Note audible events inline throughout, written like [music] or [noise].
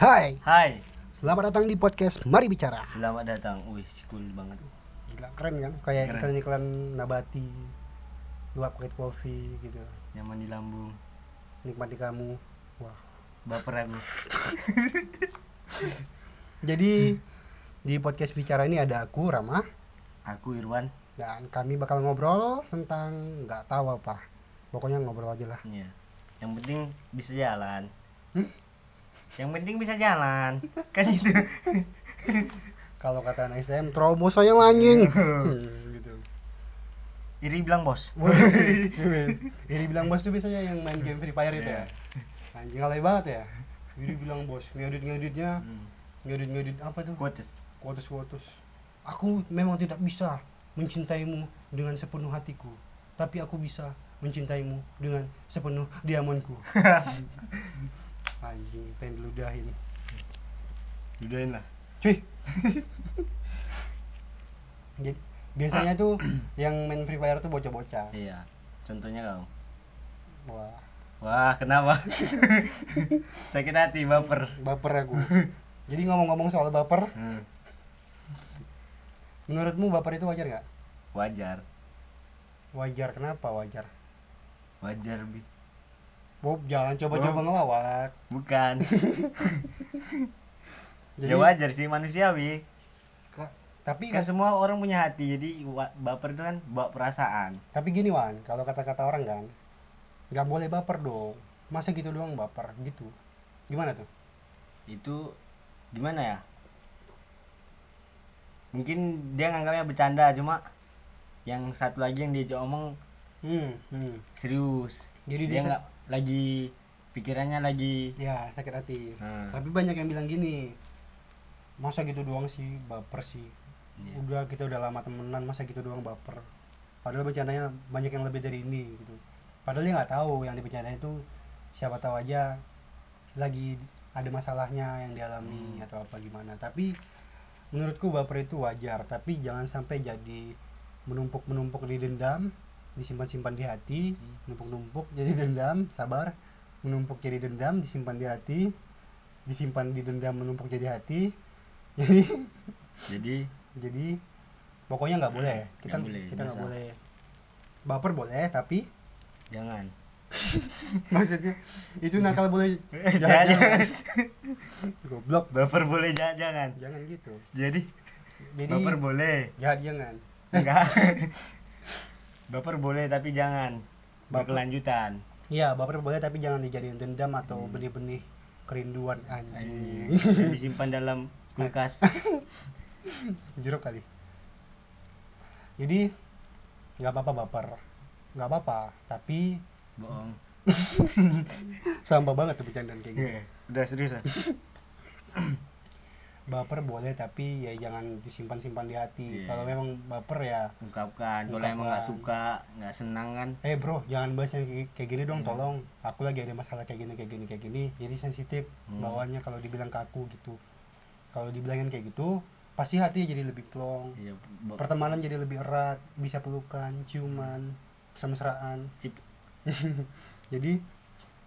Hai, Hai, selamat datang di podcast Mari Bicara. selamat datang. Wih, cool banget. Gila, keren kan? Kayak iklan-iklan nabati, dua paket kopi gitu. Nyaman di lambung. Nikmati kamu. Wah. Baper aku. [laughs] Jadi di podcast bicara ini ada aku Rama Aku Irwan. dan kami bakal ngobrol tentang nggak tahu apa. Pokoknya ngobrol aja lah. Iya. Yang penting bisa jalan. Hmm? Yang penting bisa jalan. [laughs] Kan itu. Kalau kata anak SM, terobos saya anjing. [laughs] Gitu. Iri bilang bos. [laughs] Ini bilang bos tuh biasanya yang main game Free Fire itu ya. Iya. Anjing alay banget ya. Ini bilang bos, ngedit ngeditnya, Hmm. ngedit ngedit apa tuh? Quotes. Kuotus kuotus. Aku memang tidak bisa mencintaimu dengan sepenuh hatiku, tapi aku bisa mencintaimu dengan sepenuh diamonku. Anjing, pengen diludahin. Udahin lah. Cuy. [laughs] Jadi biasanya tuh yang main Free Fire tuh bocah-bocah. Iya. Contohnya kau. Wah, Wah, kenapa? [laughs] Sakit hati baper. baper aku. Jadi ngomong-ngomong soal baper, Hmm. menurutmu baper itu wajar nggak? Wajar. Wajar kenapa wajar? Wajar bi. Bob jangan coba-coba ngelawak. Bukan. [laughs] Jadi, ya wajar sih manusiawi. ka- tapi Kan semua orang punya hati, jadi baper itu kan bawa perasaan. Tapi gini Wan, kalau kata-kata orang kan, nggak boleh baper dong. Masa gitu doang baper gitu? Gimana tuh? Itu gimana ya? Mungkin dia nganggapnya bercanda, cuma yang satu lagi yang diajak omong Hmm, hmm. serius. Jadi dia, Dia nggak lagi pikirannya lagi. ya sakit hati. Nah, Tapi banyak yang bilang gini, masa gitu doang sih baper sih. iya. Udah kita udah lama temenan, masa gitu doang baper. Padahal bercandanya banyak yang lebih dari ini gitu. Padahal dia nggak tahu yang dibercandain itu siapa tahu aja lagi ada masalahnya yang dialami Hmm. atau apa gimana. Tapi menurutku baper itu wajar, tapi jangan sampai jadi menumpuk-menumpuk di dendam, disimpan-simpan di hati, Hmm. numpuk-numpuk jadi dendam, sabar, menumpuk jadi dendam, disimpan di hati, disimpan di dendam menumpuk jadi hati. [laughs] Jadi Jadi jadi pokoknya nggak boleh kita Nggak boleh, kita nggak dosa. boleh baper boleh tapi jangan. [laughs] maksudnya itu nakal boleh [laughs] jangan. jangan goblok Baper boleh jangan, jangan. jangan gitu Jadi jadi baper boleh. jangan jangan Enggak. Baper boleh tapi jangan. Baper. Berkelanjutan. iya baper boleh tapi jangan dijadiin dendam atau Hmm. benih-benih kerinduan anjing disimpan dalam kulkas. [laughs] jeruk kali jadi nggak apa-apa baper nggak apa-apa tapi Bohong. [laughs] sampah banget tuh bercandaan kayak gitu Udah serius? [laughs] baper boleh tapi ya jangan disimpan-simpan di hati Iya. kalau memang baper ya Ungkapkan. Kalau emang nggak suka, nggak senang kan. eh bro jangan bahas yang kayak- gini dong Hmm. tolong aku lagi ada masalah kayak gini kayak gini kayak gini jadi sensitif Hmm. bawaannya kalau dibilang ke aku gitu kalau dibilangin kayak gitu pasti hati jadi lebih plong bo- pertemanan jadi lebih erat bisa pelukan ciuman mesraan Cip. [laughs] jadi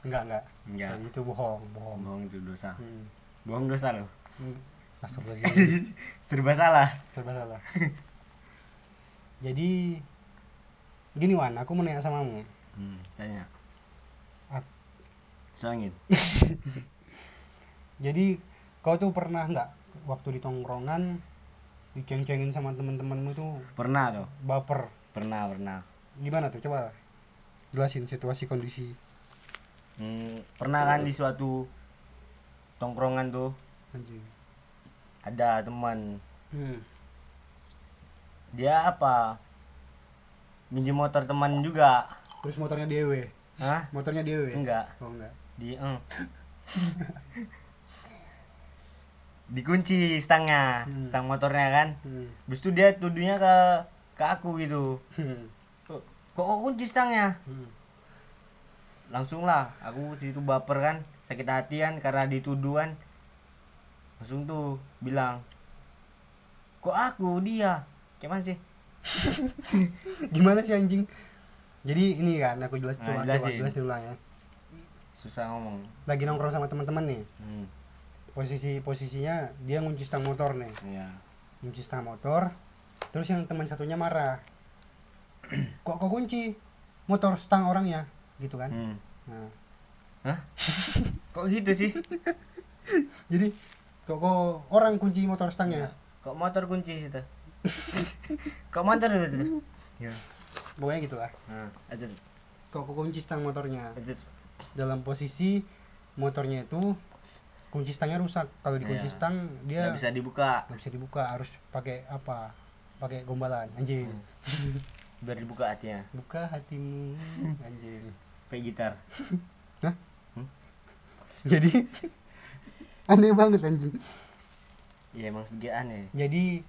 enggak enggak Enggak. Gitu bohong bohong Bohong itu dosa. hmm. Bohong dosa loh. Hmm. [laughs] Serba salah. serba salah [laughs] jadi gini Wan aku mau nanya samamu Hmm, tanya. Soangin. [laughs] jadi kau tuh pernah nggak waktu di tongkrongan diceng-cengin sama teman-temanmu tuh Pernah tuh. baper Pernah, pernah. gimana tuh coba jelasin situasi kondisi Hmm, pernah kan di suatu tongkrongan tuh anjing ada teman hmm. dia apa minjem motor teman juga terus motornya dewe Hah? motornya dewe enggak oh enggak di eh. [laughs] dikunci stangnya Hmm. stang motornya kan hmm. Habis itu dia tuduhnya ke ke aku gitu Hmm. kok kok kunci stangnya Hmm. langsung lah aku situ baper kan sakit hati kan karena dituduhan langsung tuh bilang kok aku dia? Gimana sih? [laughs] Gimana sih anjing? Jadi ini kan aku jelas Nah, coba coba jelasin. jelasin ulang ya. Susah ngomong. Lagi nongkrong sama teman-teman nih. Hmm. posisi posisinya dia ngunci stang motor nih. Iya. Ngunci stang motor terus yang teman satunya marah. [clears throat] Kok kok kunci motor stang orangnya gitu kan. Hmm. nah, Hah? [laughs] kok gitu sih? [laughs] Jadi kok kok orang kunci motor stangnya? Kok motor kunci situ? [laughs] Kok motor itu ya pokoknya gitu lah. Nah aja kok kok kunci stang motornya? Aja dalam posisi motornya itu kunci stangnya rusak. Kalau dikunci Iya. stang dia nggak bisa dibuka. nggak bisa dibuka harus pakai apa? Pakai gombalan. Anjing. Hmm. [laughs] biar dibuka hatinya. Buka hatimu [laughs] anjing. Pakai gitar. Jadi aneh banget anjing iya emang sedikit aneh jadi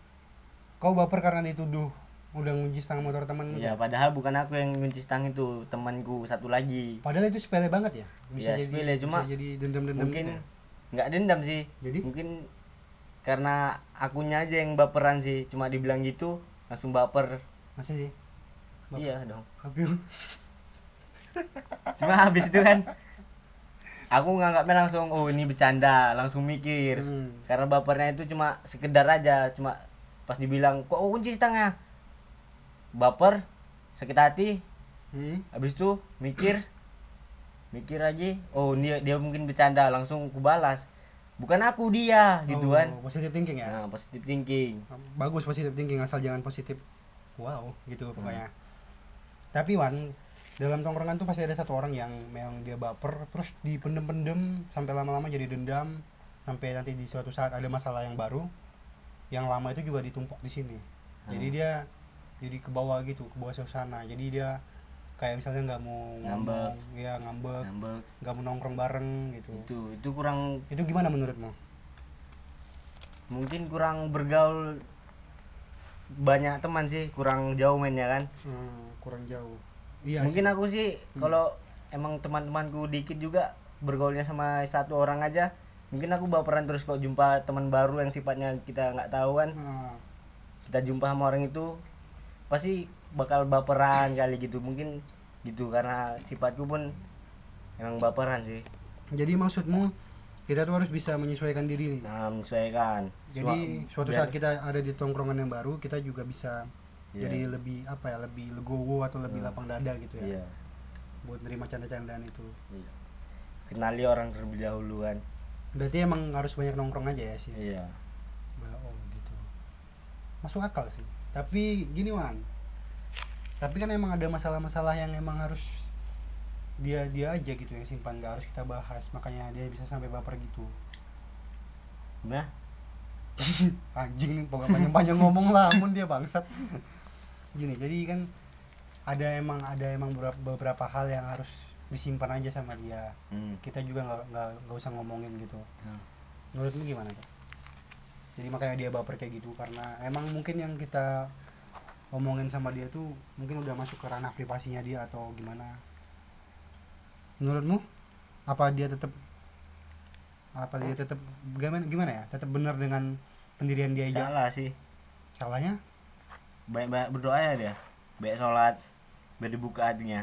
kau baper karena dituduh udah ngunci stang motor temanmu Iya, padahal bukan aku yang ngunci stang itu, temanku satu lagi. padahal itu sepele banget ya bisa Iya, jadi sepele, cuma bisa jadi dendam-dendam Mungkin gitu ya? nggak dendam sih. Jadi? mungkin karena akunya aja yang baperan sih, cuma dibilang gitu langsung baper. masa sih Baper. Iya dong. Habis Cuma habis itu kan aku nganggapnya langsung oh ini bercanda, langsung mikir. Hmm. Karena bapernya itu cuma sekedar aja, cuma pas dibilang kok kunci stangnya baper sakit hati Hmm. habis itu mikir mikir aja oh dia dia mungkin bercanda langsung ku balas bukan aku dia gitu Oh, kan positive thinking ya nah positive thinking bagus positive thinking asal jangan positif wow gitu Hmm. pokoknya tapi Wan dalam tongkrongan tuh pasti ada satu orang yang memang dia baper terus dipendem-pendem sampai lama-lama jadi dendam sampai nanti di suatu saat ada masalah yang baru yang lama itu juga ditumpuk di sini. Jadi Hmm. dia jadi ke bawah gitu ke bawah suasana. Jadi dia kayak misalnya nggak mau ngomong ya ngambek. Ngambek. Nggak mau nongkrong bareng gitu. Itu itu kurang itu gimana menurutmu? Mungkin kurang bergaul banyak teman sih kurang jauh mainnya kan. Hmm, kurang jauh iya mungkin aku sih Hmm. kalau emang teman-temanku dikit juga bergaulnya sama satu orang aja mungkin aku baperan terus kok jumpa teman baru yang sifatnya kita nggak tahu kan. Nah, kita jumpa sama orang itu pasti bakal baperan kali gitu. Mungkin gitu karena sifatku pun emang baperan sih. Jadi maksudmu kita tuh harus bisa menyesuaikan diri nih? Nah menyesuaikan. Jadi Sua- suatu saat kita ada di tongkrongan yang baru kita juga bisa Iya. jadi lebih apa ya lebih legowo atau lebih Hmm. lapang dada gitu ya. Iya, buat nerima canda-candaan itu. Iya. kenali orang terlebih dahulu kan berarti emang harus banyak nongkrong aja ya sih? Iya. Bah, oh gitu. Masuk akal sih. Tapi gini wan. Tapi kan emang ada masalah-masalah yang emang harus dia dia aja gitu yang simpan. Nggak harus kita bahas. Makanya dia bisa sampai baper gitu. Nah [laughs] anjing nih pokoknya panjang-panjang ngomong lah. Ampun dia bangsat [laughs] gini jadi kan ada emang ada emang beberapa, beberapa hal yang harus disimpan aja sama dia. Hmm. kita juga nggak usah ngomongin gitu. Hmm. menurutmu gimana Kak? jadi makanya dia baper kayak gitu karena emang mungkin yang kita omongin sama dia tuh mungkin udah masuk ke ranah privasinya dia atau gimana. Menurutmu apa dia tetap apa dia tetap gimana gimana ya? Tetap benar dengan pendirian dia aja? Salah sih. Salahnya banyak-banyak berdoa ya dia banyak sholat biar dibuka hatinya.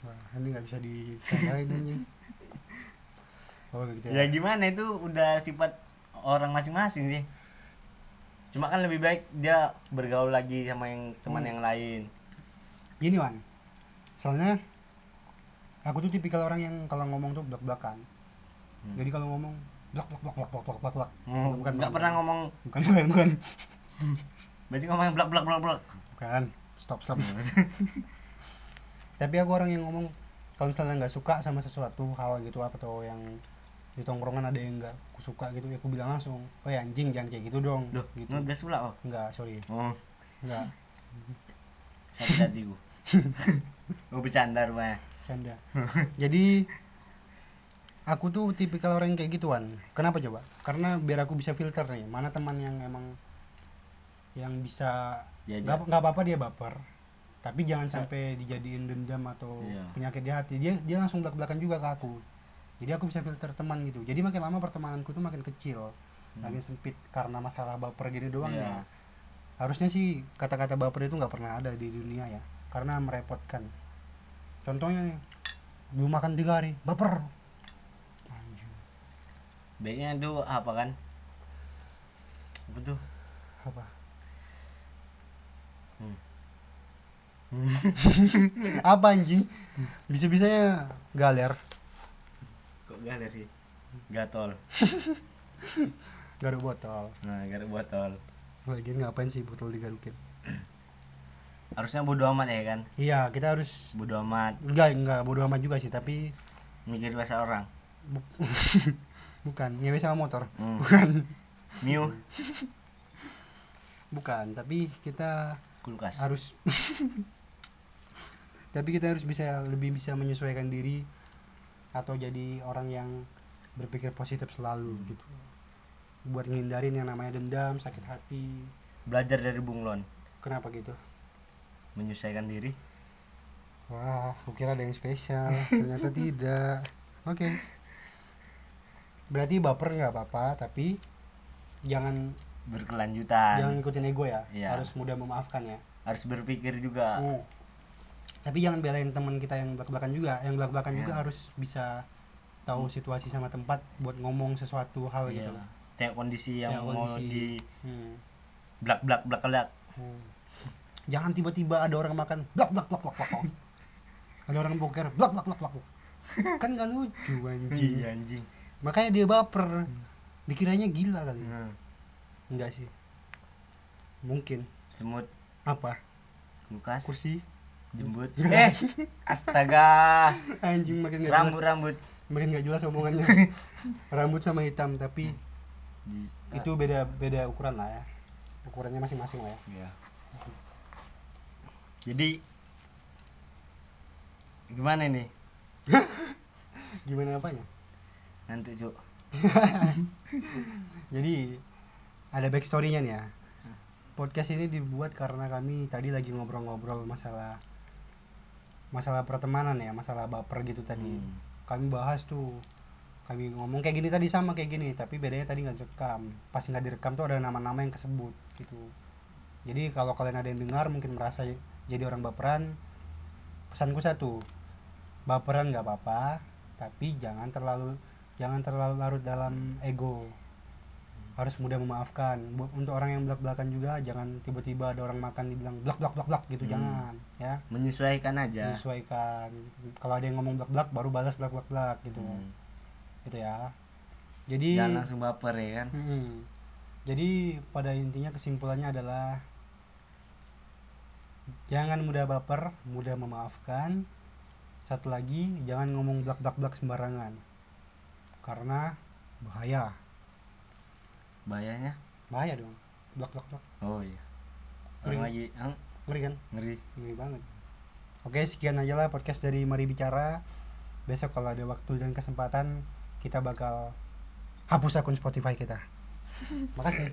Wah, ini nggak bisa ditandain anjing [laughs] oh gitu ya. Ya gimana? Itu udah sifat orang masing-masing sih. Cuma kan lebih baik dia bergaul lagi sama yang teman Hmm. yang lain. Gini Wan. Soalnya aku tuh tipikal orang yang kalau ngomong tuh blak blakan Hmm. jadi kalau ngomong blak blak blak blak blak blak blak blak. Hmm, bukan nggak pernah ngomong. Bukan bukan bukan [laughs] berarti ngomong blak blak blak blak bukan. Stop stop. [laughs] Tapi aku orang yang ngomong kalau misalnya nggak suka sama sesuatu hal gitu apa atau yang di tongkrongan ada yang nggak aku suka gitu ya aku bilang langsung oh ya anjing jangan kayak gitu dong. Duh, gitu. ngegas pula oh. nggak sorry. Oh, nggak. [laughs] Sakit hatiku. Mau [laughs] bercanda rupanya. canda jadi aku tuh tipikal orang yang kayak gituan. Kenapa coba? Karena biar aku bisa filter nih mana teman yang emang yang bisa nggak apa-apa dia baper tapi jangan sampai dijadiin dendam atau Iya. penyakit di hati. Dia dia langsung belak belakan juga ke aku. Jadi aku bisa filter teman gitu. Jadi makin lama pertemananku tuh makin kecil makin sempit karena masalah baper gini doang Iya. ya. Harusnya sih kata-kata baper itu nggak pernah ada di dunia ya karena merepotkan. Contohnya nih belum makan tiga hari baper. Baiknya itu apa kan? Apa tuh? Apa Hmm. apa anjing? Bisa bisanya galer. Kok ada sih? Gatol. [laughs] Garuk botol. Nah gara botol. Lagi ngapain sih botol digarukin [clears throat] harusnya bodo amat ya kan? Iya kita harus bodo amat. Enggak enggak bodo amat juga sih tapi mikir bahasa orang. Bu- [laughs] bukan ngewe sama motor. Hmm. bukan. Miu. [laughs] Bukan tapi kita kulkas. Harus. [laughs] Tapi kita harus bisa lebih bisa menyesuaikan diri atau jadi orang yang berpikir positif selalu gitu. Buat ngindarin yang namanya dendam sakit hati. Belajar dari bunglon kenapa gitu? Menyesuaikan diri. Wah aku kira ada yang spesial. Ternyata [laughs] tidak. Oke. Berarti baper nggak apa-apa tapi jangan berkelanjutan jangan ikutin ego ya Iya. harus mudah memaafkan ya harus berpikir juga Hmm. Tapi jangan belain teman kita yang belak-belakan juga, yang belak-belakan juga Iya. harus bisa tahu situasi sama tempat buat ngomong sesuatu hal Iya. gitu. tengok kondisi yang Tengok mau kondisi. di Hmm. blak blak blak blak Hmm. Jangan tiba-tiba ada orang makan blak blak blak. blak. ada orang boker blak blak blak blak. Kan gak lucu anjing. Iya, anjing Makanya dia baper. Dikiranya gila kali. Hmm. Enggak sih. Mungkin. semut Apa? kulkas Kursi? jembut [laughs] eh astaga Anjing makin gak jelas. rambut rambut Makin gak jelas omongannya. [laughs] Rambut sama hitam tapi Di- itu beda beda ukuran lah ya ukurannya masing-masing lah ya Iya. jadi gimana nih [laughs] gimana apanya ngantuk cuk jadi ada backstorynya nih ya. Podcast ini dibuat karena kami tadi lagi ngobrol-ngobrol masalah masalah pertemanan ya masalah baper gitu tadi. Hmm. kami bahas tuh. Kami ngomong kayak gini tadi sama kayak gini. Tapi bedanya tadi nggak direkam. Pas nggak direkam tuh ada nama-nama yang kesebut gitu. Jadi kalau kalian ada yang dengar mungkin merasa jadi orang baperan pesanku satu. Baperan nggak apa-apa tapi jangan terlalu jangan terlalu larut dalam ego harus mudah memaafkan. Untuk orang yang belak belakan juga jangan tiba-tiba ada orang makan dibilang blak blak blak blak gitu Hmm. jangan ya. Menyesuaikan aja. Menyesuaikan. Kalau ada yang ngomong blak blak baru balas blak blak blak gitu. Hmm. gitu ya. Jadi jangan langsung baper ya kan? Mm-mm. jadi pada intinya kesimpulannya adalah jangan mudah baper mudah memaafkan. Satu lagi jangan ngomong blak blak blak sembarangan. Karena bahaya bahayanya? Bahaya dong. Blak blak blak oh iya. Ngeri. orang lagi ang, ngeri kan? Ngeri. Ngeri banget. Oke sekian aja lah podcast dari Mari Bicara. Besok kalau ada waktu dan kesempatan kita bakal hapus akun Spotify kita. [laughs] Makasih